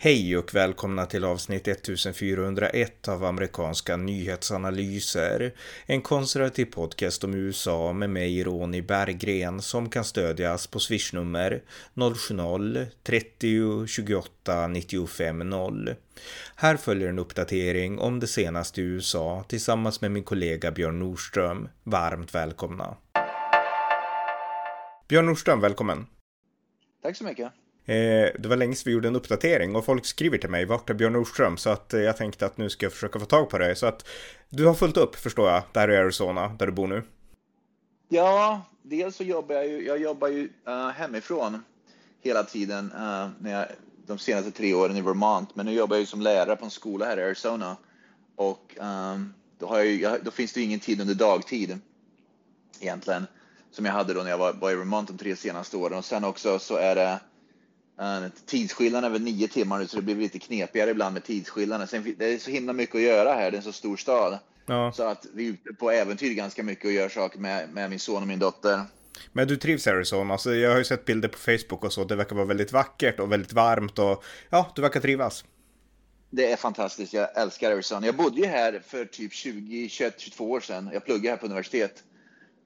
Hej och välkomna till avsnitt 1401 av amerikanska nyhetsanalyser. En konservativ podcast om USA med mig Ronny Berggren som kan stödjas på swishnummer 070-30 28 95 0. Här följer en uppdatering om det senaste i USA tillsammans med min kollega Björn Nordström. Varmt välkomna. Björn Nordström, välkommen. Tack så mycket. Eh, det var länge sedan vi gjorde en uppdatering och folk skriver till mig, vart är Björn Nordström? Så att eh, jag tänkte att nu ska jag försöka få tag på dig. Så att du har fullt upp förstår jag, där i Arizona, där du bor nu. Ja, dels så jobbar jag ju, jag jobbar ju uh, hemifrån hela tiden uh, när jag, de senaste tre åren i Vermont. Men nu jobbar jag ju som lärare på en skola här i Arizona. Och um, då, har jag, då finns det ju ingen tid under dagtid egentligen som jag hade då när jag var, var i Vermont de tre senaste åren. Och sen också så är det tidsskillnaden är väl nio timmar nu så det blir lite knepigare ibland med tidsskillnaden. Sen, det är så himla mycket att göra här, det är en så stor stad. Ja. Så att vi är ute på äventyr ganska mycket och gör saker med, med min son och min dotter. Men du trivs i Arizona, alltså, jag har ju sett bilder på Facebook och så, det verkar vara väldigt vackert och väldigt varmt och ja, du verkar trivas. Det är fantastiskt, jag älskar Arizona. Jag bodde ju här för typ 20, 21, 22 år sedan. Jag pluggade här på universitet.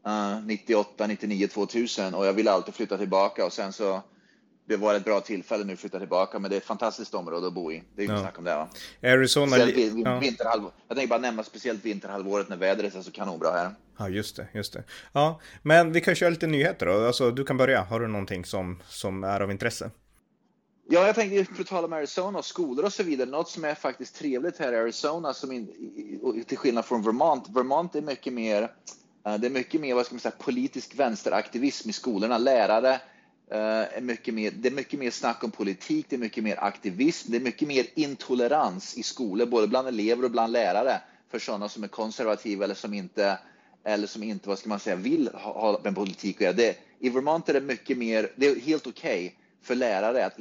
Uh, 98, 99, 2000 och jag ville alltid flytta tillbaka och sen så det var ett bra tillfälle nu att flytta tillbaka, men det är ett fantastiskt område att bo i. Det är inget ja. snack om det. Va? Arizona... ja. Jag tänker bara nämna speciellt vinterhalvåret när vädret är så kanonbra här. Ja, just det, just det. Ja, men vi kan köra lite nyheter då. Alltså, du kan börja. Har du någonting som, som är av intresse? Ja, jag tänkte att tala om Arizona och skolor och så vidare. Något som är faktiskt trevligt här i Arizona, som in, till skillnad från Vermont. Vermont är mycket mer, eh, det är mycket mer, vad ska man säga, politisk vänsteraktivism i skolorna. Lärare Eh, är mycket mer, det är mycket mer snack om politik, det är mycket mer aktivism, det är mycket mer intolerans i skolor, både bland elever och bland lärare för sådana som är konservativa eller som inte, eller som inte vad ska man säga, vill ha, med politik att göra. I Vermont är det mycket mer, det är helt okej okay för lärare att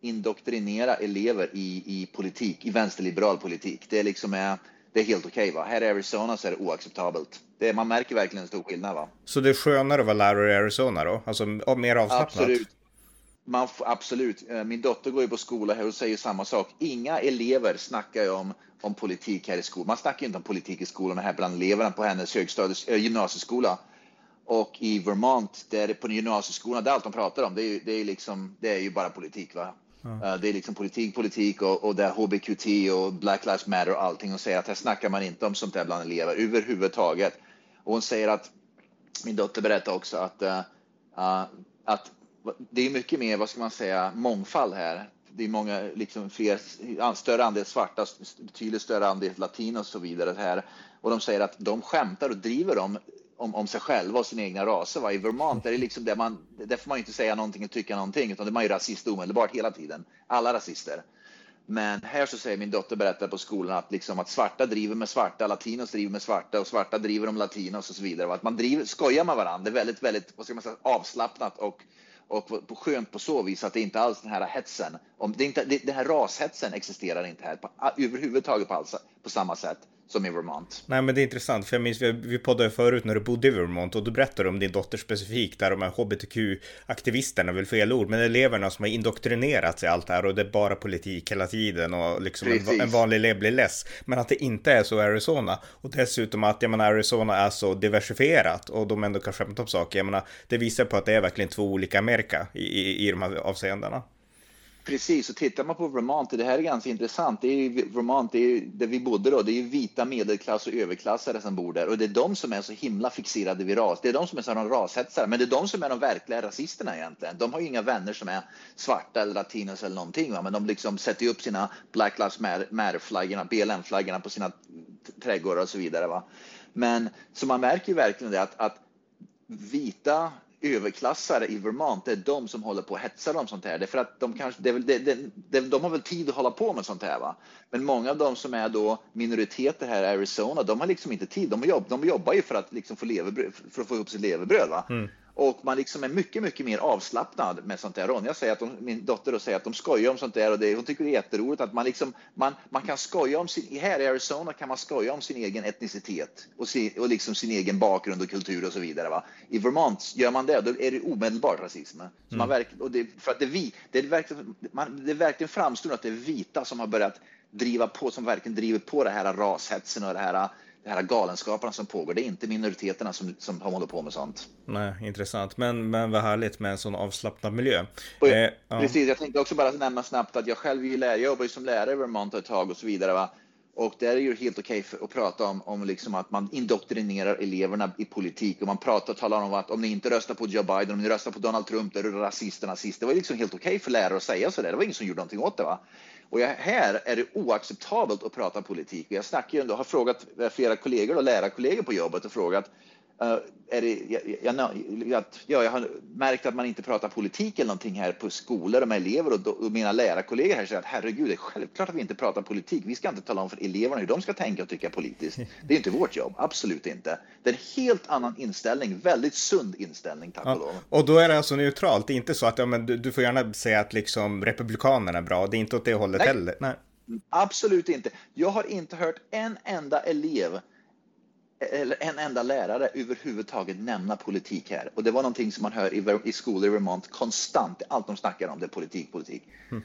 indoktrinera elever i, i politik, i vänsterliberal politik. Det är liksom är, det är helt okej. Okay, Här i Arizona så är det oacceptabelt. Det, man märker verkligen en stor skillnad. Va? Så det är skönare att vara lärare i Arizona då? Alltså mer avslappnat? Absolut. Man, absolut. Eh, min dotter går ju på skola här och säger samma sak. Inga elever snackar ju om, om politik här i skolan. Man snackar inte om politik i skolan här bland eleverna på hennes högstadies, äh, gymnasieskola. Och i Vermont, där på gymnasieskolan, det är allt de pratar om. Det är, det är, liksom, det är ju bara politik. Va? Ja. Eh, det är liksom politik, politik och, och det är HBQT och Black Lives Matter och allting Hon säger att här snackar man inte om sånt där bland elever överhuvudtaget. Och hon säger att min dotter berättar också att, uh, att det är mycket mer, vad ska man säga, mångfald här. Det är många, liksom fler, större andel svarta, betydligt större andel latinos och så vidare här. Och de säger att de skämtar och driver om om, om sig själva och sina egna raser. Va? I Vermont är det liksom där man, där får man inte säga någonting och tycka någonting, utan det är man ju rasist omedelbart hela tiden. Alla rasister. Men här så säger min dotter berättar på skolan att, liksom att svarta driver med svarta, latinos driver med svarta och svarta driver om latinos och så vidare. Och att man driver, skojar med varandra. Det är väldigt, väldigt vad ska man säga, avslappnat och, och skönt på så vis att det inte alls den här hetsen. Om, det inte, det, den här rashetsen existerar inte här på, överhuvudtaget på, på samma sätt som i Vermont. Nej men det är intressant för jag minns vi, vi poddade förut när du bodde i Vermont och du berättade om din dotter specifikt där de här hbtq-aktivisterna, väl fel ord, men eleverna som har indoktrinerats i allt det här och det är bara politik hela tiden och liksom en, en, vanlig elev blir less. Men att det inte är så i Arizona och dessutom att jag menar Arizona är så diversifierat och de ändå kan skämta om saker. Jag menar det visar på att det är verkligen två olika Amerika i, i, i de här avseendena. Precis, och tittar man på Vermont, det här är ganska intressant. Det är ju Vermont, det är ju där vi bodde då, det är ju vita medelklass och överklassare som bor där och det är de som är så himla fixerade vid ras. Det är de som är sådana rashetsare, men det är de som är de verkliga rasisterna egentligen. De har ju inga vänner som är svarta eller latinos eller någonting, va? men de liksom sätter ju upp sina Black Lives Matter-flaggorna, BLM-flaggorna på sina trädgårdar och så vidare. Va? Men så man märker ju verkligen det att, att vita överklassare i Vermont, det är de som håller på att hetsa dem sånt här. Det för att de kanske, det det, det, de har väl tid att hålla på med sånt här va. Men många av de som är då minoriteter här i Arizona, de har liksom inte tid. De, jobb, de jobbar ju för att liksom få levebröd, för att få ihop sitt levebröd va. Mm. Och man liksom är mycket, mycket mer avslappnad med sånt där. Ronja säger att de, min dotter då säger att de skojar om sånt där och det, hon tycker det är jätteroligt att man liksom, man, man kan skoja om sin, här i Arizona kan man skoja om sin egen etnicitet och, sin, och liksom sin egen bakgrund och kultur och så vidare. Va? I Vermont gör man det, då är det omedelbart rasism. Mm. man verk, och det, för att det, vi, det, är verkligen, man, det verkligen framstår att det är vita som har börjat driva på, som verkligen driver på det här rashetsen och det här de här galenskaperna som pågår. Det är inte minoriteterna som, som håller på med sånt. Nej, intressant. Men, men vad härligt med en sån avslappnad miljö. Och, eh, precis, ja. jag tänkte också bara nämna snabbt att jag själv är lärare, jag jobbar ju som lärare i Vermont ett tag och så vidare. Va? Och där är det ju helt okej okay att prata om, om liksom att man indoktrinerar eleverna i politik och man pratar och talar om att om ni inte röstar på Joe Biden, om ni röstar på Donald Trump, då är du rasist och nazist. Det var liksom helt okej okay för lärare att säga så där. Det var ingen som gjorde någonting åt det. Va? Och jag, här är det oacceptabelt att prata politik. Jag snackar ju, har frågat flera kollegor och lärarkollegor på jobbet och frågat Uh, är det, jag, jag, jag, jag, har märkt att man inte pratar politik eller någonting här på skolor och med elever och, och mina lärarkollegor här säger att herregud, det är självklart att vi inte pratar politik. Vi ska inte tala om för eleverna hur de ska tänka och tycka politiskt. Det är inte vårt jobb, absolut inte. Det är en helt annan inställning, väldigt sund inställning, tack ja, och lov. Och då är det alltså neutralt, det är inte så att ja, men du, du får gärna säga att liksom republikanerna är bra, det är inte åt det hållet Nej. heller. Nej. Absolut inte. Jag har inte hört en enda elev eller en enda lärare överhuvudtaget nämna politik här. Och det var någonting som man hör i, i skolor i Vermont konstant. Allt de snackar om det är politik, politik. Mm.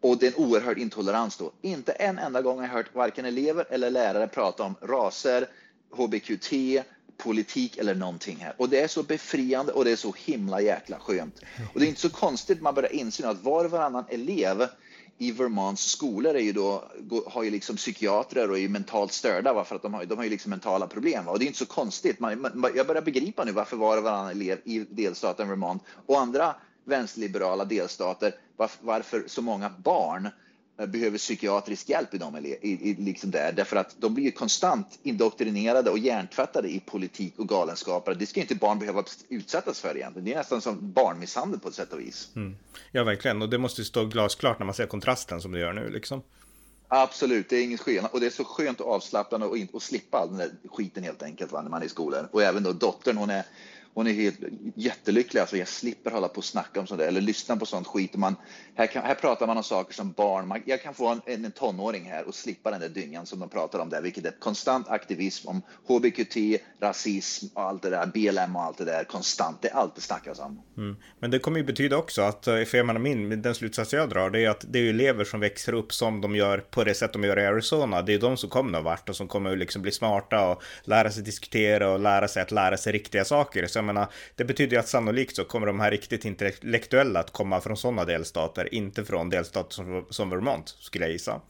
Och det är en oerhörd intolerans då. Inte en enda gång har jag hört varken elever eller lärare prata om raser, HBQT, politik eller någonting här. Och det är så befriande och det är så himla jäkla skönt. Och det är inte så konstigt man börjar inse att var och varannan elev i Vermonts skolor är ju då, har ju liksom psykiatrer och är mentalt störda va? för att de har, de har ju liksom mentala problem. Va? Och det är inte så konstigt. Man, jag börjar begripa nu varför var och varannan elev i delstaten Vermont och andra vänsterliberala delstater, varför så många barn Eh, behöver psykiatrisk hjälp i dem, i, i, liksom där, därför att de blir konstant indoktrinerade och hjärntvättade i politik och galenskaper. Det ska inte barn behöva utsättas för egentligen. Det är nästan som barnmisshandel på ett sätt och vis. Mm. Ja, verkligen. Och det måste stå glasklart när man ser kontrasten som det gör nu. Liksom. Absolut, det är ingen skillnad. Och det är så skönt och avslappnande och, och slippa all den där skiten helt enkelt va, när man är i skolan. Och även då dottern, hon är hon är helt jättelycklig. Alltså jag slipper hålla på och snacka om sånt där, eller lyssna på sånt skit. Man, här, kan, här pratar man om saker som barn. Man, jag kan få en, en tonåring här och slippa den där dyngan som de pratar om där, vilket är konstant aktivism om HBQT, rasism och allt det där, BLM och allt det där konstant. Det är allt det snackas om. Mm. Men det kommer ju betyda också att, eh, för jag menar min, den slutsats jag drar, det är att det är elever som växer upp som de gör på det sätt de gör i Arizona. Det är de som kommer någon vart och som kommer liksom bli smarta och lära sig diskutera och lära sig att lära sig riktiga saker. Så jag menar, det betyder ju att sannolikt så kommer de här riktigt intellektuella att komma från sådana delstater, inte från delstater som, som Vermont, skulle jag gissa.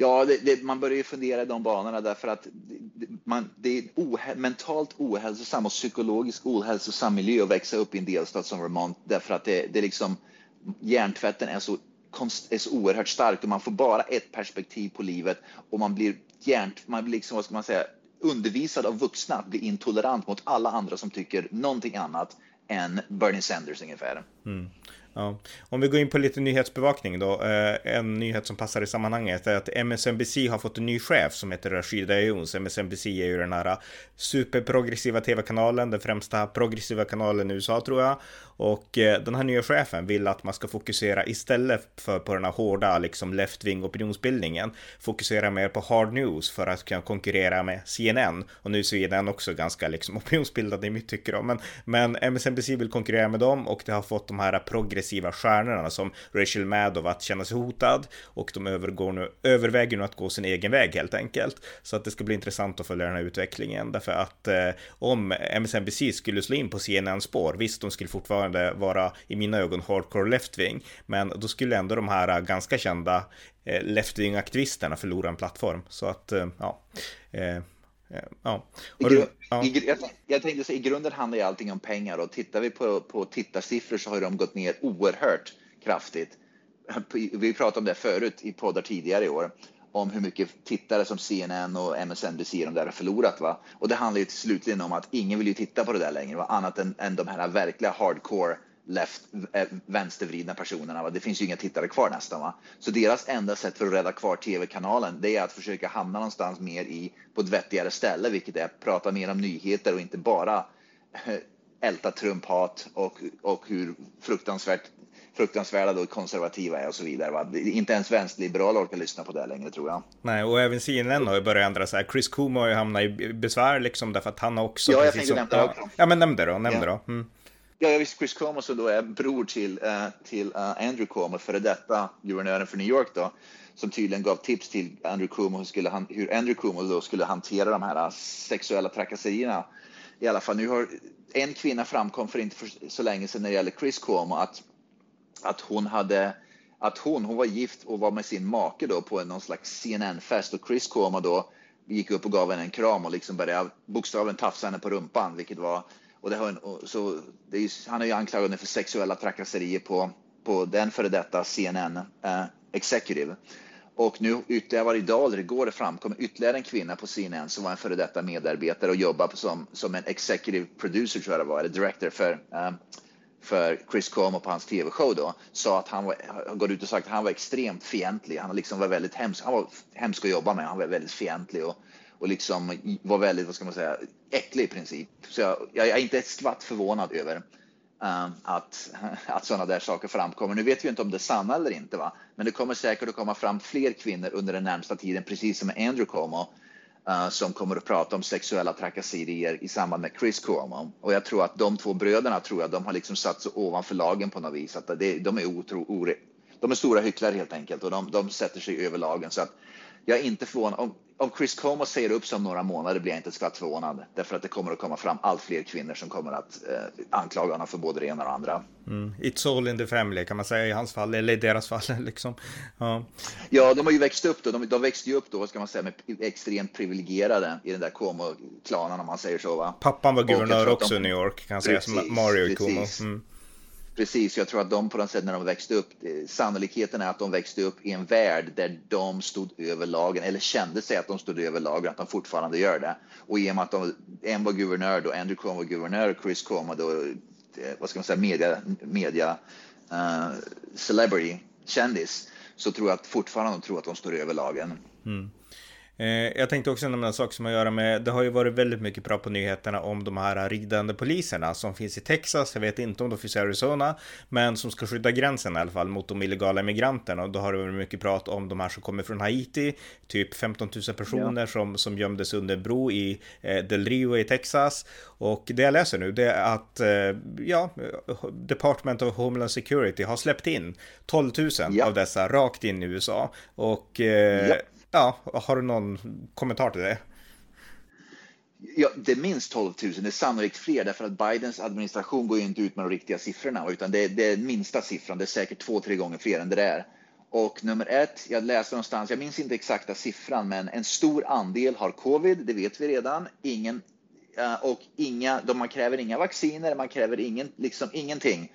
Ja, det, det, man börjar ju fundera i de banorna därför att man, det är ohä mentalt ohälsosam och psykologiskt ohälsosam miljö att växa upp i en delstat som Vermont därför att det, det liksom hjärntvätten är så, är så oerhört stark och man får bara ett perspektiv på livet och man blir hjärnt, man blir liksom, vad ska man säga, undervisad av vuxna att bli intolerant mot alla andra som tycker någonting annat än Bernie Sanders ungefär. Mm. Ja. Om vi går in på lite nyhetsbevakning då. Eh, en nyhet som passar i sammanhanget är att MSNBC har fått en ny chef som heter Rashida Jones. MSNBC är ju den här superprogressiva tv-kanalen, den främsta progressiva kanalen i USA tror jag. Och eh, den här nya chefen vill att man ska fokusera istället för på den här hårda liksom left-wing opinionsbildningen, fokusera mer på hard news för att kunna konkurrera med CNN. Och nu är CNN också ganska liksom opinionsbildande i mitt tycke då, men, men MSNBC vill konkurrera med dem och det har fått de här progressiva stjärnorna som Rachel Maddow att känna sig hotad och de övergår nu, överväger nu att gå sin egen väg helt enkelt. Så att det ska bli intressant att följa den här utvecklingen därför att eh, om MSNBC skulle slå in på CNN spår, visst de skulle fortfarande fortfarande vara i mina ögon hardcore left-wing. Men då skulle ändå de här ganska kända eh, left-wing-aktivisterna förlora en plattform. Så att, eh, ja. Ja. Du, ja. Jag, tänkte säga, i grunden handlar ju allting om pengar och tittar vi på, på tittarsiffror så har de gått ner oerhört kraftigt. Vi pratade om det förut i poddar tidigare i år om hur mycket tittare som CNN och MSNBC de där har förlorat. Va? Och det handlar ju slutligen om att ingen vill ju titta på det där längre, va? annat än, än de här verkliga hardcore left, eh, vänstervridna personerna. Va? Det finns ju inga tittare kvar nästan. Va? Så deras enda sätt för att rädda kvar tv-kanalen, det är att försöka hamna någonstans mer i, på ett vettigare ställe, vilket är att prata mer om nyheter och inte bara eh, älta Trump-hat och, och hur fruktansvärt fruktansvärda då konservativa är och så vidare. Va? Inte ens vänsterliberaler orkar lyssna på det längre tror jag. Nej, och även CNN har ju börjat ändra sig. Chris Cuomo har ju hamnat i besvär liksom därför att han har också... Ja, jag tänkte nämna det också. Ja, men nämn det då, nämn det då. Mm. Ja, jag visste Chris Cuomo som då är bror till, uh, till uh, Andrew Cuomo, före detta guvernören för New York då, som tydligen gav tips till Andrew Cuomo hur, skulle han, hur Andrew Cuomo då skulle hantera de här sexuella trakasserierna. I alla fall, nu har en kvinna framkom för inte för så länge sedan när det gäller Chris Cuomo att att hon hade att hon, hon var gift och var med sin make då på någon slags CNN-fest och Chris Cuomo då gick upp och gav henne en kram och liksom började bokstavligen tafsa henne på rumpan, vilket var och det har, så det är, han är ju anklagad för sexuella trakasserier på, på den före detta CNN eh, Executive. Och nu ytterligare idag eller igår det framkom ytterligare en kvinna på CNN som var en före detta medarbetare och jobbade som, som en executive producer tror jag det var, eller director för eh, för Chris Cuomo på hans tv-show då, sa att han var, har gått ut och sagt att han var extremt fientlig. Han liksom var väldigt hemsk. Han var hemsk att jobba med. Han var väldigt fientlig och, och liksom var väldigt, vad ska man säga, äcklig i princip. Så jag, jag är inte ett skvatt förvånad över um, att, att sådana där saker framkommer. Nu vet vi inte om det är sanna eller inte, va? men det kommer säkert att komma fram fler kvinnor under den närmsta tiden, precis som med Andrew Cuomo uh, som kommer att prata om sexuella trakasserier i samband med Chris Cuomo. Och jag tror att de två bröderna tror jag, de har liksom satt sig ovanför lagen på något vis. Att det, de, är otro, ore, de är stora hycklare helt enkelt och de, de sätter sig över lagen. Så att jag är inte förvånad. Om, om Chris Como säger upp sig om några månader blir jag inte skvatt förvånad. Därför att det kommer att komma fram allt fler kvinnor som kommer att eh, anklaga honom för både det ena och det andra. Mm. It's all in the family kan man säga i hans fall, eller i deras fall liksom. Ja, ja de har ju växt upp då. De, de växte ju upp då, ska man säga, med extremt privilegierade i den där Como-klanen om man säger så. Va? Pappan var guvernör också i New York kan man säga, som Mario Como. Mm. Precis, jag tror att de på något sätt när de växte upp, eh, sannolikheten är att de växte upp i en värld där de stod över lagen, eller kände sig att de stod över lagen, att de fortfarande gör det. Och i och med att de, en var guvernör då, Andrew Cuomo var guvernör, Chris Cuomo då, eh, vad ska man säga, media, media eh, uh, celebrity, kändis, så tror jag att fortfarande de tror att de står över lagen. Mm. Eh, jag tänkte också nämna en sak som har att göra med, det har ju varit väldigt mycket prat på nyheterna om de här ridande poliserna som finns i Texas, jag vet inte om de finns i Arizona, men som ska skydda gränsen i alla fall mot de illegala immigranterna. Och då har det varit mycket prat om de här som kommer från Haiti, typ 15 000 personer ja. som, som gömdes under en bro i eh, Del Rio i Texas. Och det jag läser nu det är att, eh, ja, Department of Homeland Security har släppt in 12 000 ja. av dessa rakt in i USA. Och eh, ja Ja, har du någon kommentar till det? Ja, det är minst 12 000, det är sannolikt fler därför att Bidens administration går ju inte ut med de riktiga siffrorna utan det är, det är minsta siffran, det är säkert två, tre gånger fler än det där. Och nummer ett, jag läste någonstans, jag minns inte exakta siffran, men en stor andel har covid, det vet vi redan. Ingen, eh, och inga, man kräver inga vacciner, man kräver ingen, liksom ingenting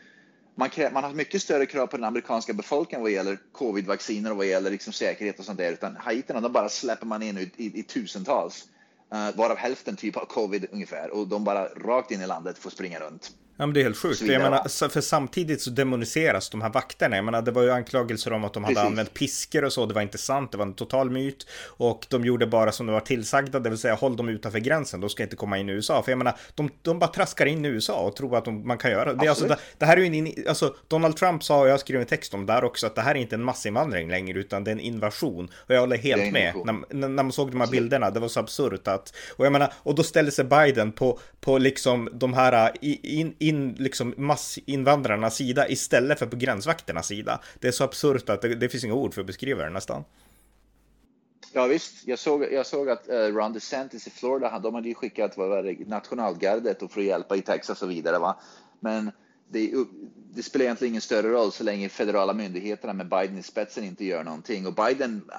man, krä, man har mycket större krav på den amerikanska befolkningen vad gäller covid-vacciner och vad gäller liksom säkerhet och sånt där. Utan haiterna, de bara släpper man in i, i, i tusentals. Uh, varav hälften typ av covid ungefär. Och de bara rakt in i landet får springa runt. Ja men det är helt sjukt. Jag menar, för samtidigt så demoniseras de här vakterna. Jag menar, det var ju anklagelser om att de hade Precis. använt piskor och så. Det var inte sant, det var en total myt. Och de gjorde bara som de var tillsagda, det vill säga håll dem utanför gränsen. De ska inte komma in i USA. För jag menar, de, de bara traskar in i USA och tror att de, man kan göra det. Alltså, det, det här är ju en, alltså Donald Trump sa, och jag skrev en text om där också, att det här är inte en massinvandring längre, utan det är en invasion. Och jag håller helt med. När, när, man såg de här bilderna, det var så absurt att, och jag menar, och då ställer sig Biden på, på liksom de här in, in liksom massinvandrarnas sida istället för på gränsvakternas sida. Det är så absurt att det, det finns inga ord för att beskriva det nästan. Ja visst, jag såg, jag såg att uh, Ron DeSantis i Florida, de hade ju skickat vad var det, nationalgardet och för att hjälpa i Texas och vidare. Va? Men det, det, spelar egentligen ingen större roll så länge federala myndigheterna med Biden i spetsen inte gör någonting. Och Biden,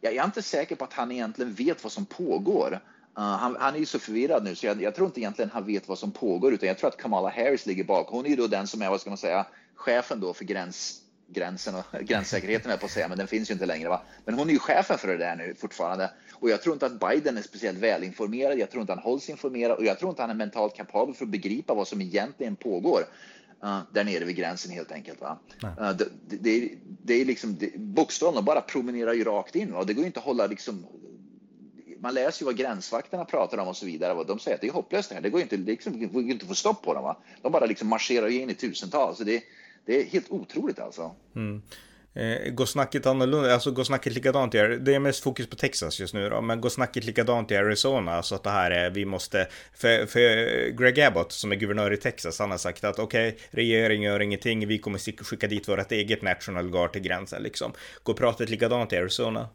jag är inte säker på att han egentligen vet vad som pågår. Uh, han, han, är ju så förvirrad nu så jag, jag, tror inte egentligen han vet vad som pågår utan jag tror att Kamala Harris ligger bak. Hon är ju då den som är, vad ska man säga, chefen då för gräns, gränsen och gränssäkerheten är på att säga, men den finns ju inte längre. Va? Men hon är ju chefen för det där nu fortfarande. Och jag tror inte att Biden är speciellt välinformerad. Jag tror inte han hålls informerad och jag tror inte han är mentalt kapabel för att begripa vad som egentligen pågår. Uh, där nere vid gränsen helt enkelt. Va? Uh, det, det, det, är liksom, det, bokstavligen bara promenerar ju rakt in. Va? Det går inte att hålla liksom man läser ju vad gränsvakterna pratar om och så vidare. Och de säger att det är hopplöst det här. Det går inte, liksom, det går inte att få stopp på dem. Va? De bara liksom marscherar in i tusentals. Så det, det är helt otroligt alltså. Mm. Eh, går snacket annorlunda, alltså går snacket likadant i, det är mest fokus på Texas just nu då, men går snacket likadant i Arizona, Alltså att det här är, vi måste, för, för Greg Abbott som är guvernör i Texas, han har sagt att okej, okay, regeringen gör ingenting, vi kommer skicka dit vårt eget National Guard till gränsen liksom. Går pratet likadant i Arizona?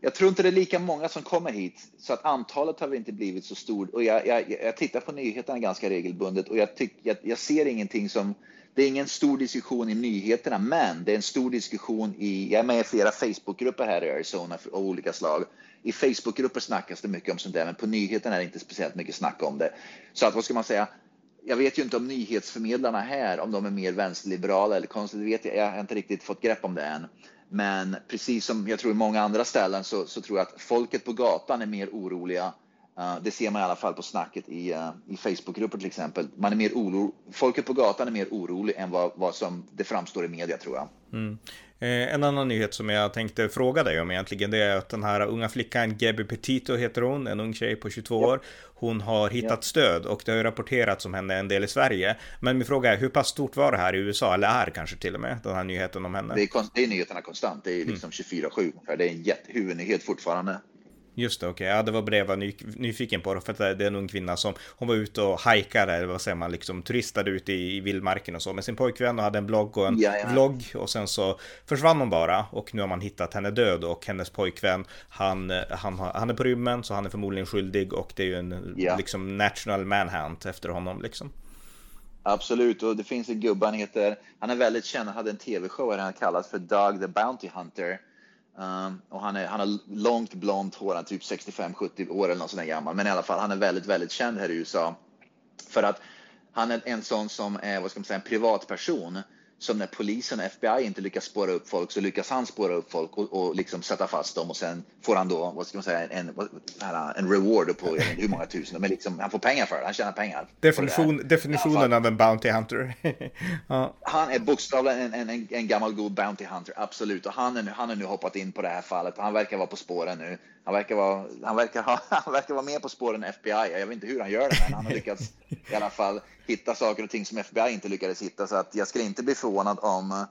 Jag tror inte det är lika många som kommer hit, så att antalet har väl inte blivit så stort. Och jag, jag, jag tittar på nyheterna ganska regelbundet och jag, tyck, jag, jag ser ingenting som det är ingen stor diskussion i nyheterna, men det är en stor diskussion i, jag är med i flera Facebookgrupper här i Arizona av olika slag. I Facebookgrupper snackas det mycket om sånt där, men på nyheterna är det inte speciellt mycket snack om det. Så att vad ska man säga? Jag vet ju inte om nyhetsförmedlarna här, om de är mer vänsterliberala eller konstigt, vet jag, jag har inte riktigt fått grepp om det än. Men precis som jag tror i många andra ställen så, så tror jag att folket på gatan är mer oroliga Uh, det ser man i alla fall på snacket i, uh, i Facebookgrupper till exempel. Man är mer oro, folket på gatan är mer orolig än vad, vad som det framstår i media tror jag. Mm. Eh, en annan nyhet som jag tänkte fråga dig om egentligen, det är att den här unga flickan, Gabby Petito heter hon, en ung tjej på 22 ja. år. Hon har hittat stöd och det har ju rapporterats om henne en del i Sverige. Men min fråga är, hur pass stort var det här i USA, eller är kanske till och med, den här nyheten om henne? Det är, det är nyheterna konstant, det är liksom mm. 24-7, det är en jättehuvudnyhet fortfarande. Just det, okej. Okay. Ja, det var det jag var ny, nyfiken på. För att det är en ung kvinna som, hon var ute och hajkade, eller vad säger man, liksom turistade ute i, i vildmarken och så med sin pojkvän och hade en blogg och en ja, ja. vlogg. Och sen så försvann hon bara och nu har man hittat henne död och hennes pojkvän, han, han, han är på rymmen så han är förmodligen skyldig och det är ju en ja. liksom national manhunt efter honom liksom. Absolut, och det finns en gubbe, han heter, han är väldigt känd, han hade en tv-show han kallas för Doug the Bounty Hunter. Um, och han, är, han har långt blont hår, han är typ 65-70 år eller något sånt där gammal. Men i alla fall, han är väldigt, väldigt känd här i USA. För att han är en sån som är, vad ska man säga, en privatperson som när polisen och FBI inte lyckas spåra upp folk så lyckas han spåra upp folk och, och liksom sätta fast dem och sen får han då, vad ska man säga, en, en reward på hur många tusen, men liksom, han får pengar för det, han tjänar pengar. Definition, definitionen av en Bounty Hunter. ja. Han är bokstavligen en, en, en, gammal god Bounty Hunter, absolut, och han, är nu, han har nu hoppat in på det här fallet, han verkar vara på spåren nu. Han verkar vara, han verkar ha, han verkar vara med på spåren FBI. Jag vet inte hur han gör det, men han har lyckats i alla fall hitta saker och ting som FBI inte lyckades hitta. Så att jag skulle inte bli förvånad om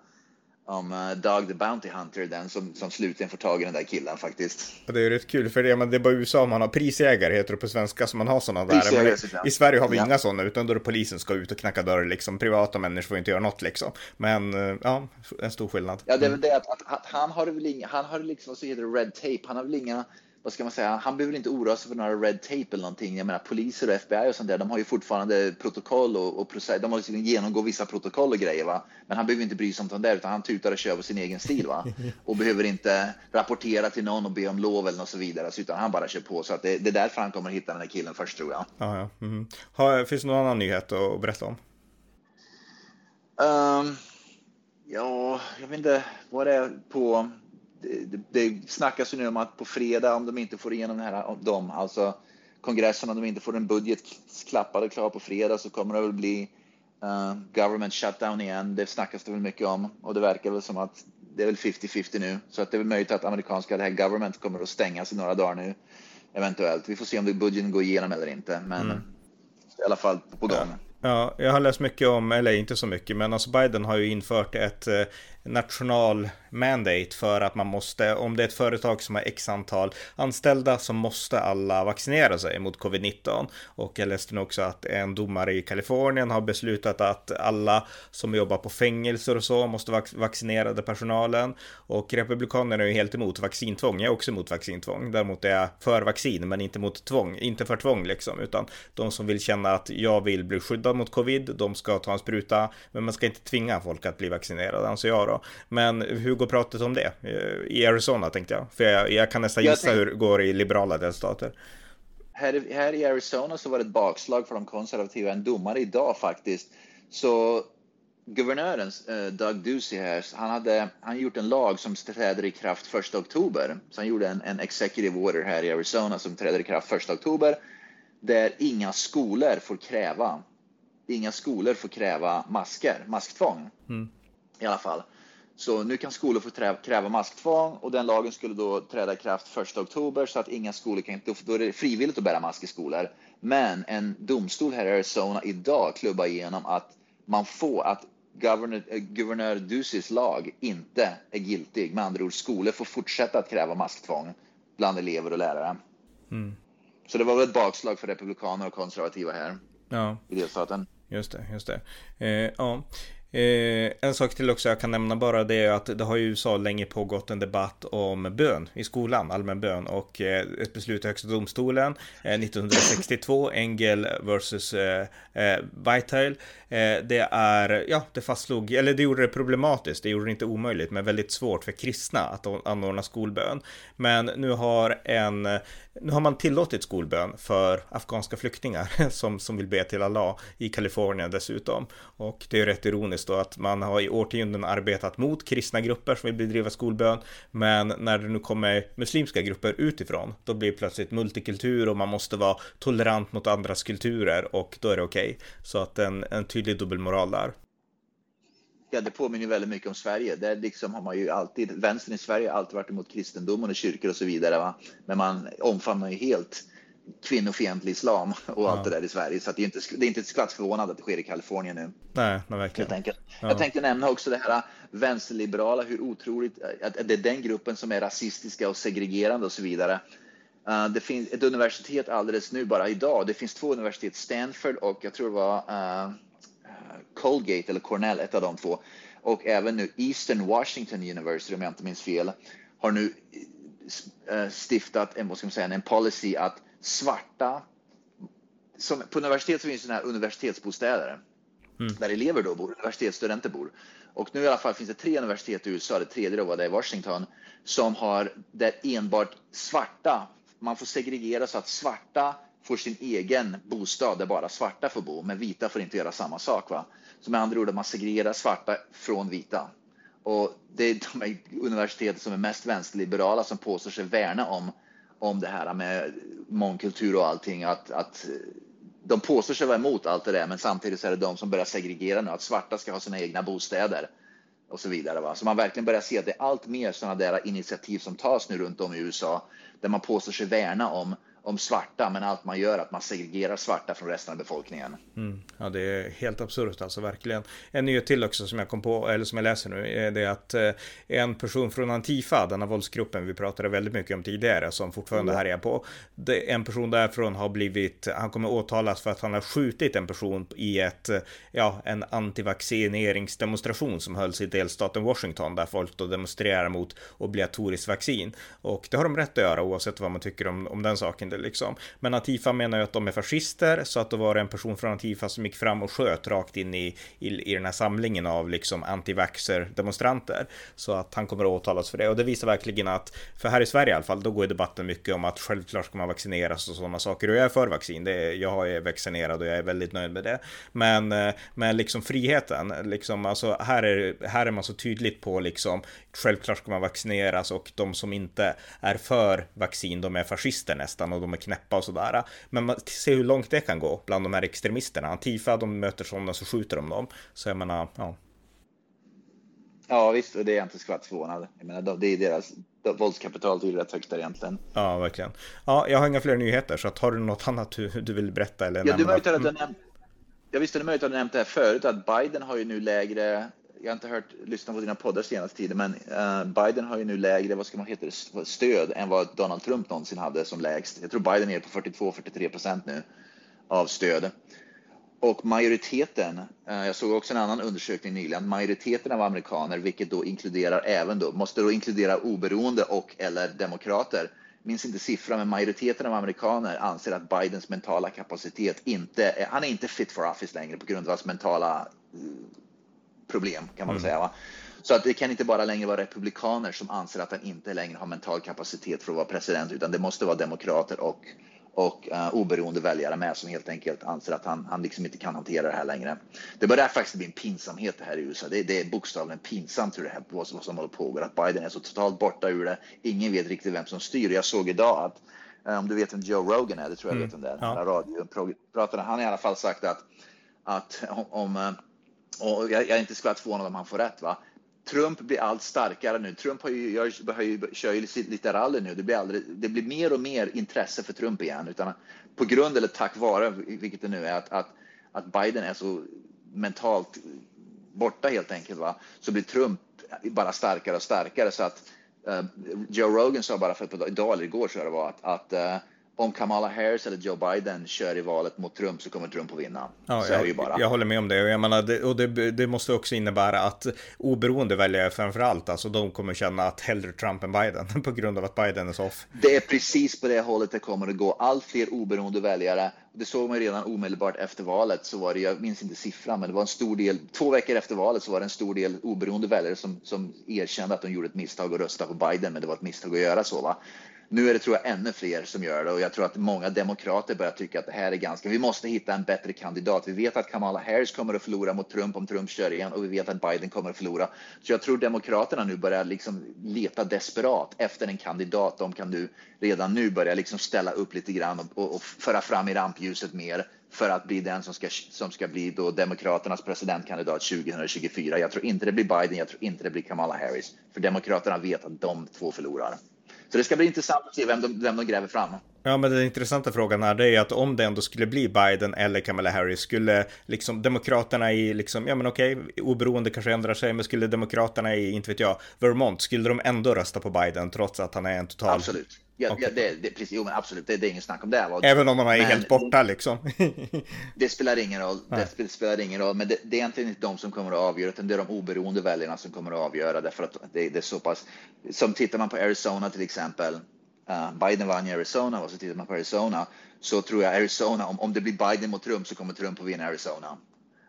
om uh, Dog the Bounty Hunter, den som, som slutligen får tag i den där killen faktiskt. Det är rätt kul, för det, men det är bara USA man har prisjägare, heter det på svenska, som man har sådana där. Men I Sverige har vi ja. inga sådana, utan då är det polisen ska ut och knacka dörr, liksom. Privata människor får inte göra något, liksom. Men uh, ja, en stor skillnad. Ja, det är väl det att, att, att han har väl inga, han har liksom, vad så heter det, red tape, han har väl inga vad ska man säga, han behöver inte oroa sig för några red tape eller någonting. Jag menar poliser och FBI och sånt där, de har ju fortfarande protokoll och, och process, de måste liksom genomgå vissa protokoll och grejer va. Men han behöver inte bry sig om sånt där utan han tutar och kör på sin egen stil va. Och behöver inte rapportera till någon och be om lov eller något så vidare. Utan han bara kör på. Så att det, det är därför han kommer hitta den här killen först tror jag. Ja, ja. Mm. Har, finns det någon annan nyhet att berätta om? Um, ja, jag vet inte vad det är på det, det snackas ju nu om att på fredag, om de inte får igenom det här, de, alltså kongressen, om de inte får en budget klappad och klar på fredag så kommer det väl bli uh, government shutdown igen. Det snackas det väl mycket om och det verkar väl som att det är väl 50-50 nu så att det är väl möjligt att amerikanska det här government kommer att stängas i några dagar nu eventuellt. Vi får se om budgeten går igenom eller inte, men mm. i alla fall på gång. Ja. Ja, jag har läst mycket om, eller inte så mycket, men alltså Biden har ju infört ett eh, national mandate för att man måste, om det är ett företag som har x antal anställda så måste alla vaccinera sig mot covid-19. Och jag läste nu också att en domare i Kalifornien har beslutat att alla som jobbar på fängelser och så måste vac vaccinerade personalen. Och republikanerna är ju helt emot vaccintvång. Jag är också emot vaccintvång. Däremot är jag för vaccin, men inte mot tvång, inte för tvång liksom, utan de som vill känna att jag vill bli skyddad mot covid, de ska ta en spruta, men man ska inte tvinga folk att bli vaccinerade, anser jag då. Men hur går pratet om det? I Arizona tänkte jag. För jag, jag kan nästan gissa hur det går i liberala delstater. Här, här i Arizona så var det ett bakslag för de konservativa. En domare idag faktiskt. Så guvernören uh, Doug Ducey här, han hade han gjort en lag som träder i kraft 1 oktober. Så han gjorde en, en executive order här i Arizona som träder i kraft 1 oktober. Där inga skolor får kräva inga skolor får kräva masker, masktvång. Mm. I alla fall. Så nu kan skolor få kräva masktvång och den lagen skulle då träda i kraft 1 oktober så att inga skolor kan, då är det frivilligt att bära mask i skolor. Men en domstol här i Arizona idag klubbar igenom att man får att guvernör, eh, guvernör Ducys lag inte är giltig. Med andra ord, skolor får fortsätta att kräva masktvång bland elever och lärare. Mm. Så det var väl ett bakslag för republikaner och konservativa här ja. i delstaten. Just det, just det. Eh, ja. Eh, en sak till också jag kan nämna bara det är att det har i USA länge pågått en debatt om bön i skolan, allmän bön och eh, ett beslut i Högsta domstolen eh, 1962, Engel versus eh, eh, Eh, det är, ja, det fastslog, eller det gjorde det problematiskt, det gjorde det inte omöjligt, men väldigt svårt för kristna att anordna skolbön. Men nu har en, nu har man tillåtit skolbön för afghanska flyktingar som, som vill be till Allah i Kalifornien dessutom. Och det är rätt ironiskt då att man har i årtionden arbetat mot kristna grupper som vill bedriva skolbön. Men när det nu kommer muslimska grupper utifrån, då blir det plötsligt multikultur och man måste vara tolerant mot andras kulturer och då är det okej. Okay. Så att en, en tydlig dubbelmoral där. Ja, det påminner väldigt mycket om Sverige. Där liksom har man ju alltid, vänstern i Sverige har alltid varit emot kristendomen och kyrkor och så vidare. Va? Men man omfamnar ju helt kvinnofientlig islam och ja. allt det där i Sverige. Så det är inte, det är inte ett skvatt förvånande att det sker i Kalifornien nu. Nej, nej verkligen. Jag, ja. jag tänkte nämna också det här vänsterliberala, hur otroligt att det är den gruppen som är rasistiska och segregerande och så vidare. Uh, det finns ett universitet alldeles nu, bara idag. Det finns två universitet, Stanford och jag tror det var uh, Colgate eller Cornell, ett av de två. Och även nu Eastern Washington University, om jag inte minns fel, har nu uh, stiftat en, vad ska man säga, en policy att svarta, som, på universitet så finns det här universitetsbostäder mm. där elever då bor, universitetsstudenter bor. Och nu i alla fall finns det tre universitet i USA, det tredje då var det i Washington, som har där enbart svarta, man får segregera så att svarta får sin egen bostad där bara svarta får bo, men vita får inte göra samma sak. Va? Så med andra ord, man segregerar svarta från vita. Och det är de universitet som är mest vänsterliberala som påstår sig värna om, om det här med mångkultur och allting. Att, att de påstår sig vara emot allt det där, men samtidigt så är det de som börjar segregera nu, att svarta ska ha sina egna bostäder och så vidare. Va? Så man verkligen börjar se att det är allt mer sådana där initiativ som tas nu runt om i USA, där man påstår sig värna om om svarta, men allt man gör att man segregerar svarta från resten av befolkningen. Mm. Ja, det är helt absurt alltså, verkligen. En nyhet till också som jag kom på, eller som jag läser nu, är det att eh, en person från Antifa, denna våldsgruppen vi pratade väldigt mycket om tidigare, som fortfarande mm. härjar på. En person därifrån har blivit, han kommer åtalas för att han har skjutit en person i ett, ja, en antivaccineringsdemonstration som hölls i delstaten Washington, där folk då demonstrerar mot obligatoriskt vaccin. Och det har de rätt att göra oavsett vad man tycker om, om den saken liksom. Men Antifa menar ju att de är fascister, så att då var det en person från Antifa som gick fram och sköt rakt in i, i, i den här samlingen av liksom antivaxer demonstranter. Så att han kommer att åtalas för det. Och det visar verkligen att, för här i Sverige i alla fall, då går debatten mycket om att självklart ska man vaccineras och sådana saker. Och jag är för vaccin, det är, jag är vaccinerad och jag är väldigt nöjd med det. Men, eh, men liksom friheten, liksom, alltså här är, här är man så tydligt på liksom, självklart ska man vaccineras och de som inte är för vaccin, de är fascister nästan och de är knäppa och sådär. Men man ser hur långt det kan gå bland de här extremisterna. Antifa, de möter sådana så skjuter de dem. Så jag menar, ja. Ja visst, och det är jag inte skvatt förvånad. Jag menar, det är deras våldskapital är rätt högt där egentligen. Ja, verkligen. Ja, jag har inga fler nyheter, så att har du något annat du, du vill berätta eller ja, nämna? Du att jag, näm jag visste det möjligt att du nämnt det här förut, att Biden har ju nu lägre jag har inte hört, lyssnat på dina poddar senaste tiden, men uh, Biden har ju nu lägre, vad ska man heta stöd än vad Donald Trump någonsin hade som lägst. Jag tror Biden är på 42-43 procent nu av stöd. Och majoriteten, uh, jag såg också en annan undersökning nyligen, majoriteten av amerikaner, vilket då inkluderar även då, måste då inkludera oberoende och eller demokrater, minns inte siffran, men majoriteten av amerikaner anser att Bidens mentala kapacitet inte, han är inte fit for office längre på grund av hans mentala eh, problem kan man mm. säga. Va? Så att det kan inte bara längre vara republikaner som anser att han inte längre har mental kapacitet för att vara president, utan det måste vara demokrater och, och uh, oberoende väljare med som helt enkelt anser att han, han liksom inte kan hantera det här längre. Det börjar faktiskt bli en pinsamhet det här i USA. Det, det är bokstavligen pinsamt hur det här, vad, vad som håller på att Biden är så totalt borta ur det. Ingen vet riktigt vem som styr. Jag såg idag att eh, om du vet vem Joe Rogan är, det tror jag mm. vet vem det är, ja. radio, han har i alla fall sagt att, att om, om och jag, jag är inte skvatt förvånad om han får rätt. Va? Trump blir allt starkare nu. Trump har ju, gör, har ju, kör ju lite rally nu. Det blir, aldrig, det blir mer och mer intresse för Trump igen. Utan på grund eller tack vare, vilket det nu är, att, att, att Biden är så mentalt borta helt enkelt, va? så blir Trump bara starkare och starkare. Så att uh, Joe Rogan sa bara för ett par dagar, idag eller igår så det var att, att uh, om Kamala Harris eller Joe Biden kör i valet mot Trump så kommer Trump att vinna. Ja, så jag, bara. jag håller med om det. Och, jag menar, det, och det, det, måste också innebära att oberoende väljare framför allt, alltså de kommer känna att hellre Trump än Biden på grund av att Biden är så off. Det är precis på det hållet det kommer att gå. Allt fler oberoende väljare. Det såg man redan omedelbart efter valet så var det, jag minns inte siffran, men det var en stor del, två veckor efter valet så var det en stor del oberoende väljare som, som erkände att de gjorde ett misstag och röstade på Biden, men det var ett misstag att göra så. Va? Nu är det tror jag ännu fler som gör det och jag tror att många demokrater börjar tycka att det här är ganska, vi måste hitta en bättre kandidat. Vi vet att Kamala Harris kommer att förlora mot Trump om Trump kör igen och vi vet att Biden kommer att förlora. Så jag tror demokraterna nu börjar liksom leta desperat efter en kandidat. De kan nu redan nu börja liksom ställa upp lite grann och, och föra fram i rampljuset mer för att bli den som ska, som ska bli då Demokraternas presidentkandidat 2024. Jag tror inte det blir Biden, jag tror inte det blir Kamala Harris. För Demokraterna vet att de två förlorar. Så det ska bli intressant att se vem de, vem de gräver fram. Ja, men den intressanta frågan här det är att om det ändå skulle bli Biden eller Kamala Harris, skulle liksom demokraterna i, liksom, ja men okej, oberoende kanske ändrar sig, men skulle demokraterna i, inte vet jag, Vermont, skulle de ändå rösta på Biden trots att han är en total... Absolut. Ja, okay. ja det, det, precis, jo, men absolut, det, det är ingen snack om det. Även om han är men, helt borta liksom. det spelar ingen roll. Det spelar ingen roll, men det, det, är egentligen inte de som kommer att avgöra, utan det är de oberoende väljarna som kommer att avgöra därför att det, det är så pass. Som tittar man på Arizona till exempel. Uh, Biden vann i Arizona och så tittar man på Arizona så tror jag Arizona, om, om det blir Biden mot Trump så kommer Trump att vinna Arizona.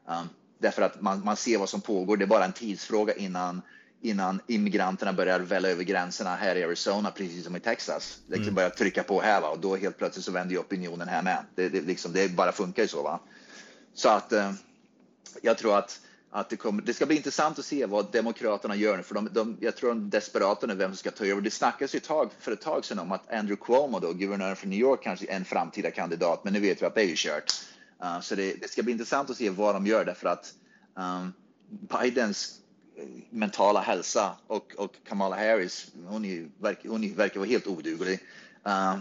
Um, därför att man, man ser vad som pågår. Det är bara en tidsfråga innan innan immigranterna börjar välla över gränserna här i Arizona, precis som i Texas. Liksom mm. börjar trycka på här va? och då helt plötsligt så vänder ju opinionen här med. Det, det, liksom, det bara funkar ju så. Va? Så att eh, jag tror att, att det, kommer, det ska bli intressant att se vad Demokraterna gör nu, för de, de, jag tror de är desperata nu vem som ska ta över. Det snackas ju tag, för ett tag sedan om att Andrew Cuomo, då, guvernören för New York, kanske är en framtida kandidat, men nu vet vi att det är ju kört. Uh, så det, det, ska bli intressant att se vad de gör, därför att um, Bidens mentala hälsa och, och Kamala Harris, hon, är, hon verkar vara helt oduglig. Uh,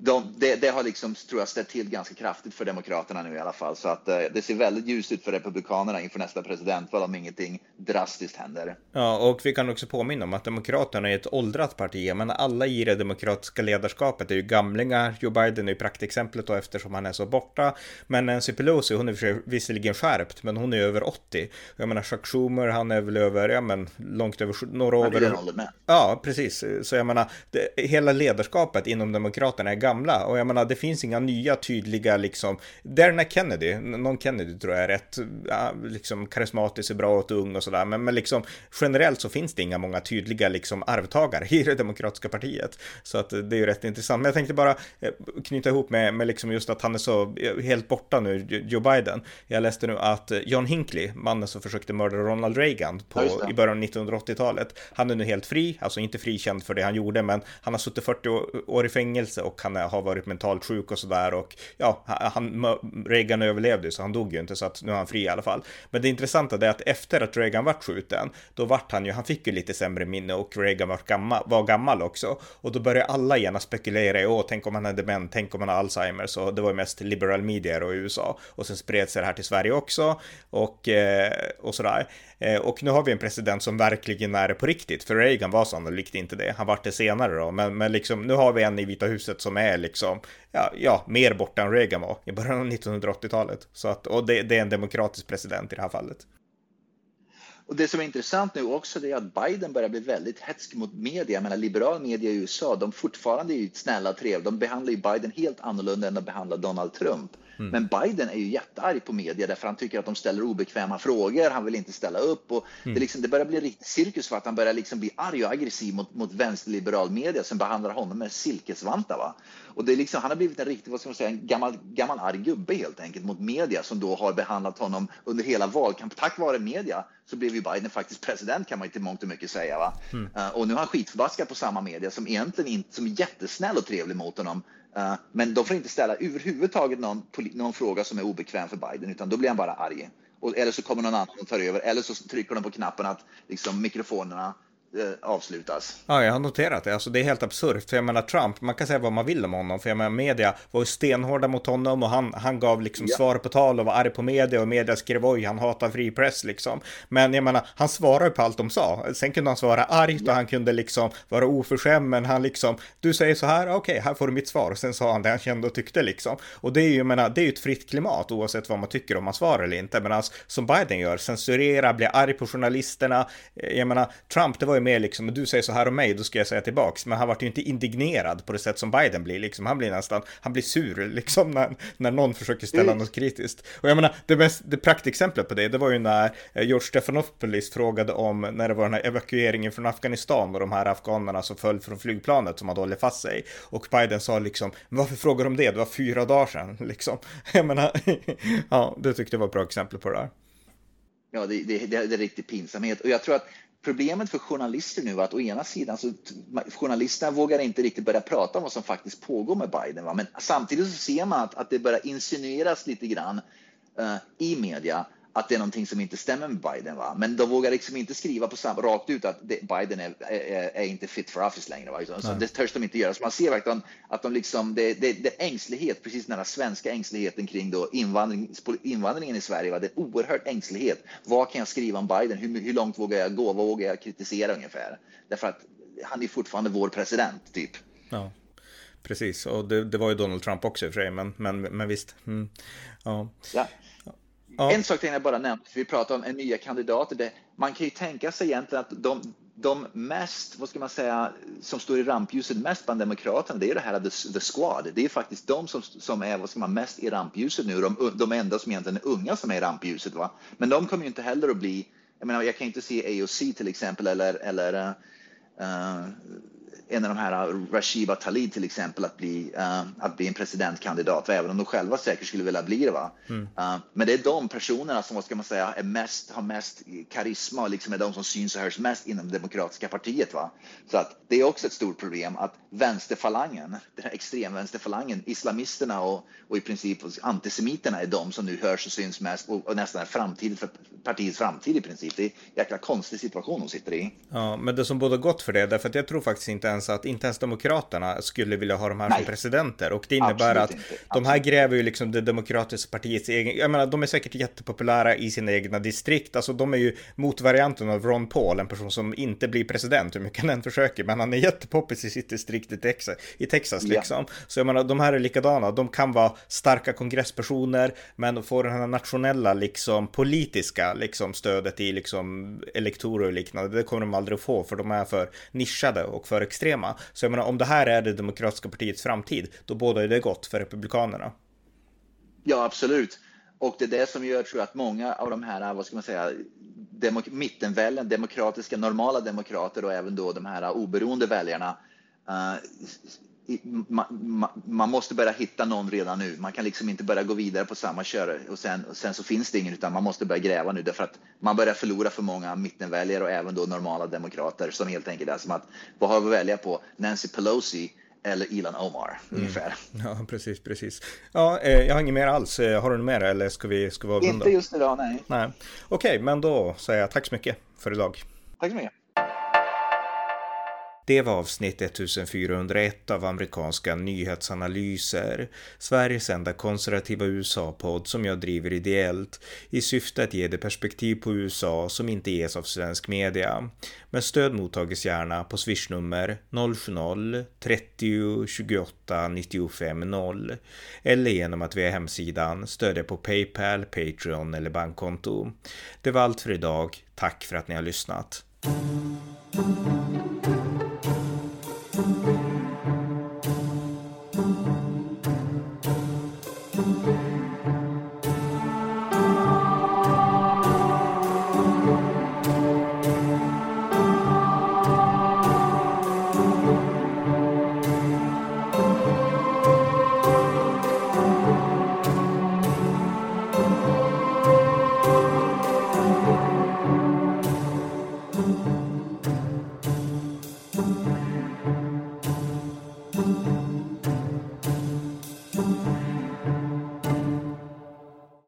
de, det, det, har liksom, tror jag, ställt till ganska kraftigt för Demokraterna nu i alla fall. Så att eh, det ser väldigt ljust ut för Republikanerna inför nästa presidentval om ingenting drastiskt händer. Ja, och vi kan också påminna om att Demokraterna är ett åldrat parti. Men alla i det demokratiska ledarskapet är ju gamlingar. Joe Biden är ju praktexemplet då eftersom han är så borta. Men Nancy Pelosi, hon är visserligen skärpt, men hon är över 80. Jag menar, Chuck Schumer, han är väl över, ja men långt över några år. Han är med. Ja, precis. Så jag menar, det, hela ledarskapet inom Demokraterna är gamla. Och jag menar, det finns inga nya tydliga liksom. Derna Kennedy, någon Kennedy tror jag är rätt liksom karismatisk, bra och ung och sådär. Men, men liksom generellt så finns det inga många tydliga liksom arvtagare i det demokratiska partiet. Så att det är ju rätt intressant. Men jag tänkte bara eh, knyta ihop med, med liksom just att han är så eh, helt borta nu, Joe Biden. Jag läste nu att John Hinckley, mannen som försökte mörda Ronald Reagan på, i början av 1980-talet, han är nu helt fri, alltså inte frikänd för det han gjorde, men han har suttit 40 år i fängelse och han har varit mentalt sjuk och sådär och ja, han, Reagan överlevde så han dog ju inte så att nu är han fri i alla fall. Men det intressanta är att efter att Reagan vart skjuten, då vart han ju, han fick ju lite sämre minne och Reagan var gammal, var gammal också. Och då började alla gärna spekulera i, åh, tänk om han är dement, tänk om han har Alzheimers och det var ju mest liberal media då i USA. Och sen spred sig det här till Sverige också och, eh, och sådär. Eh, och nu har vi en president som verkligen är det på riktigt, för Reagan var sannolikt inte det. Han vart det senare då, men, men liksom, nu har vi en i Vita huset som är är liksom, ja, ja mer borta än Reagan var i början av 1980-talet. Så att, och det, det är en demokratisk president i det här fallet. Och det som är intressant nu också är att Biden börjar bli väldigt hetsk mot media. Jag menar, liberal media i USA, de fortfarande är ju snälla och trevliga. De behandlar ju Biden helt annorlunda än de behandlar Donald Trump. Mm. Men Biden är ju jättearg på media därför han tycker att de ställer obekväma frågor. Han vill inte ställa upp och mm. det, liksom, det börjar bli en riktig cirkus för att han börjar liksom bli arg och aggressiv mot, mot vänsterliberal media som behandlar honom med silkesvantar. Va? Och det är liksom, han har blivit en riktig, vad ska man säga, en gammal, gammal arg gubbe helt enkelt mot media som då har behandlat honom under hela valkampen. Tack vare media så blev ju Biden faktiskt president kan man inte mångt och mycket säga. Va? Mm. Uh, och nu har han skitförbaskad på samma media som egentligen inte, som är jättesnäll och trevlig mot honom. Eh, men de får inte ställa överhuvudtaget någon, någon fråga som är obekväm för Biden utan då blir han bara arg. och, eller så kommer någon annan och tar över, eller så trycker de på knappen att liksom, mikrofonerna avslutas. Ja, jag har noterat det. Alltså, det är helt absurt. För jag menar Trump, man kan säga vad man vill om honom. För jag menar media var ju stenhårda mot honom och han, han gav liksom ja. svar på tal och var arg på media och media skrev oj, han hatar fri press liksom. Men jag menar, han svarade på allt de sa. Sen kunde han svara argt ja. och han kunde liksom vara oförskämd, men han liksom, du säger så här, okej, okay, här får du mitt svar. Och sen sa han det han kände och tyckte liksom. Och det är ju, jag menar, det är ju ett fritt klimat oavsett vad man tycker om man svarar eller inte. Men alltså, som Biden gör, censurera, bli arg på journalisterna. Jag menar, Trump, det var ju mer liksom, du säger så här om mig, då ska jag säga tillbaks. Men han vart ju inte indignerad på det sätt som Biden blir, liksom. Han blir nästan, han blir sur, liksom, när, när någon försöker ställa mm. något kritiskt. Och jag menar, det, mest, det praktexemplet på det, det var ju när eh, George Stephanopoulos frågade om när det var den här evakueringen från Afghanistan och de här afghanerna som föll från flygplanet som hade hållit fast sig. Och Biden sa liksom, varför frågar de det? Det var fyra dagar sedan, liksom. Jag menar, ja, det tyckte jag var ett bra exempel på det där. Ja, det, det, det, är riktigt pinsamhet. Och jag tror att Problemet för journalister nu är att å ena sidan så journalisterna vågar inte riktigt börja prata om vad som faktiskt pågår med Biden. Va? Men samtidigt så ser man att, att det börjar insinueras lite grann uh, i media att det är någonting som inte stämmer med Biden. Va? Men de vågar liksom inte skriva på samma, rakt ut att det, Biden är, är, är, inte fit for office längre. Va? Så det törs de inte göra. Så man ser verkligen att de liksom, det, det, det är ängslighet, precis den här svenska ängsligheten kring då invandring, invandringen i Sverige. Va? Det är oerhört ängslighet. Vad kan jag skriva om Biden? Hur, hur långt vågar jag gå? Vad vågar jag kritisera ungefär? Därför att han är fortfarande vår president, typ. Ja. Precis, och det, det var ju Donald Trump också i och för sig, men, men, men visst. Mm. Ja. ja. Ja. En sak tänkte jag bara nämna, för vi pratar om nya kandidater. Det, man kan ju tänka sig egentligen att de, de mest, vad ska man säga, som står i rampljuset mest bland demokraterna, det är det här the, the squad. Det är faktiskt de som, som är vad ska man, mest i rampljuset nu, de, de enda som egentligen är unga som är i rampljuset. Va? Men de kommer ju inte heller att bli, jag menar, jag kan inte se AOC till exempel eller, eller uh, en av de här, uh, Rashiba Talib till exempel, att bli, uh, att bli en presidentkandidat, även om de själva säkert skulle vilja bli det. Va? Mm. Uh, men det är de personerna som, vad ska man säga, är mest, har mest karisma och liksom är de som syns och hörs mest inom det demokratiska partiet. Va? Så att det är också ett stort problem att vänsterfalangen, den här extremvänsterfalangen, islamisterna och, och i princip antisemiterna är de som nu hörs och syns mest och, och nästan är framtid för partiets framtid i princip. Det är en jäkla konstig situation de sitter i. Ja, men det som båda gott för det, därför att jag tror faktiskt inte ens att inte ens Demokraterna skulle vilja ha de här Nej. som presidenter. Och det innebär Absolut att inte. de här gräver ju liksom det demokratiska partiets egen, jag menar de är säkert jättepopulära i sina egna distrikt, alltså de är ju motvarianten av Ron Paul, en person som inte blir president hur mycket han än försöker, men han är jättepoppis i sitt distrikt i Texas, i Texas ja. liksom. Så jag menar, de här är likadana, de kan vara starka kongresspersoner, men får den här nationella liksom politiska liksom stödet i liksom elektorer och liknande, det kommer de aldrig att få, för de är för nischade och för extrema. Så jag menar, om det här är det demokratiska partiets framtid, då bådar det gott för republikanerna. Ja, absolut. Och det är det som gör, tror jag, att många av de här, vad ska man säga, demok mittenväljarna, demokratiska, normala demokrater och även då de här oberoende väljarna uh, man, måste börja hitta någon redan nu. Man kan liksom inte börja gå vidare på samma köre och sen, och sen så finns det ingen utan man måste börja gräva nu därför att man börjar förlora för många mittenväljare och även då normala demokrater som helt enkelt är som att vad har vi att välja på? Nancy Pelosi eller Elon Omar mm. ungefär. Ja, precis, precis. Ja, eh, jag har inget mer alls. Eh, har du något mer eller ska vi, ska vi avrunda? Inte just idag, nej. nej. Okej, okay, men då säger jag tack så mycket för idag. Tack så mycket. Det var avsnitt 1401 av amerikanska nyhetsanalyser, Sveriges enda konservativa USA-podd som jag driver ideellt i syfte att ge det perspektiv på USA som inte ges av svensk media. Men stöd mottages gärna på swishnummer 070-30 28 95 0 eller genom att via hemsidan stödja på Paypal, Patreon eller bankkonto. Det var allt för idag. Tack för att ni har lyssnat.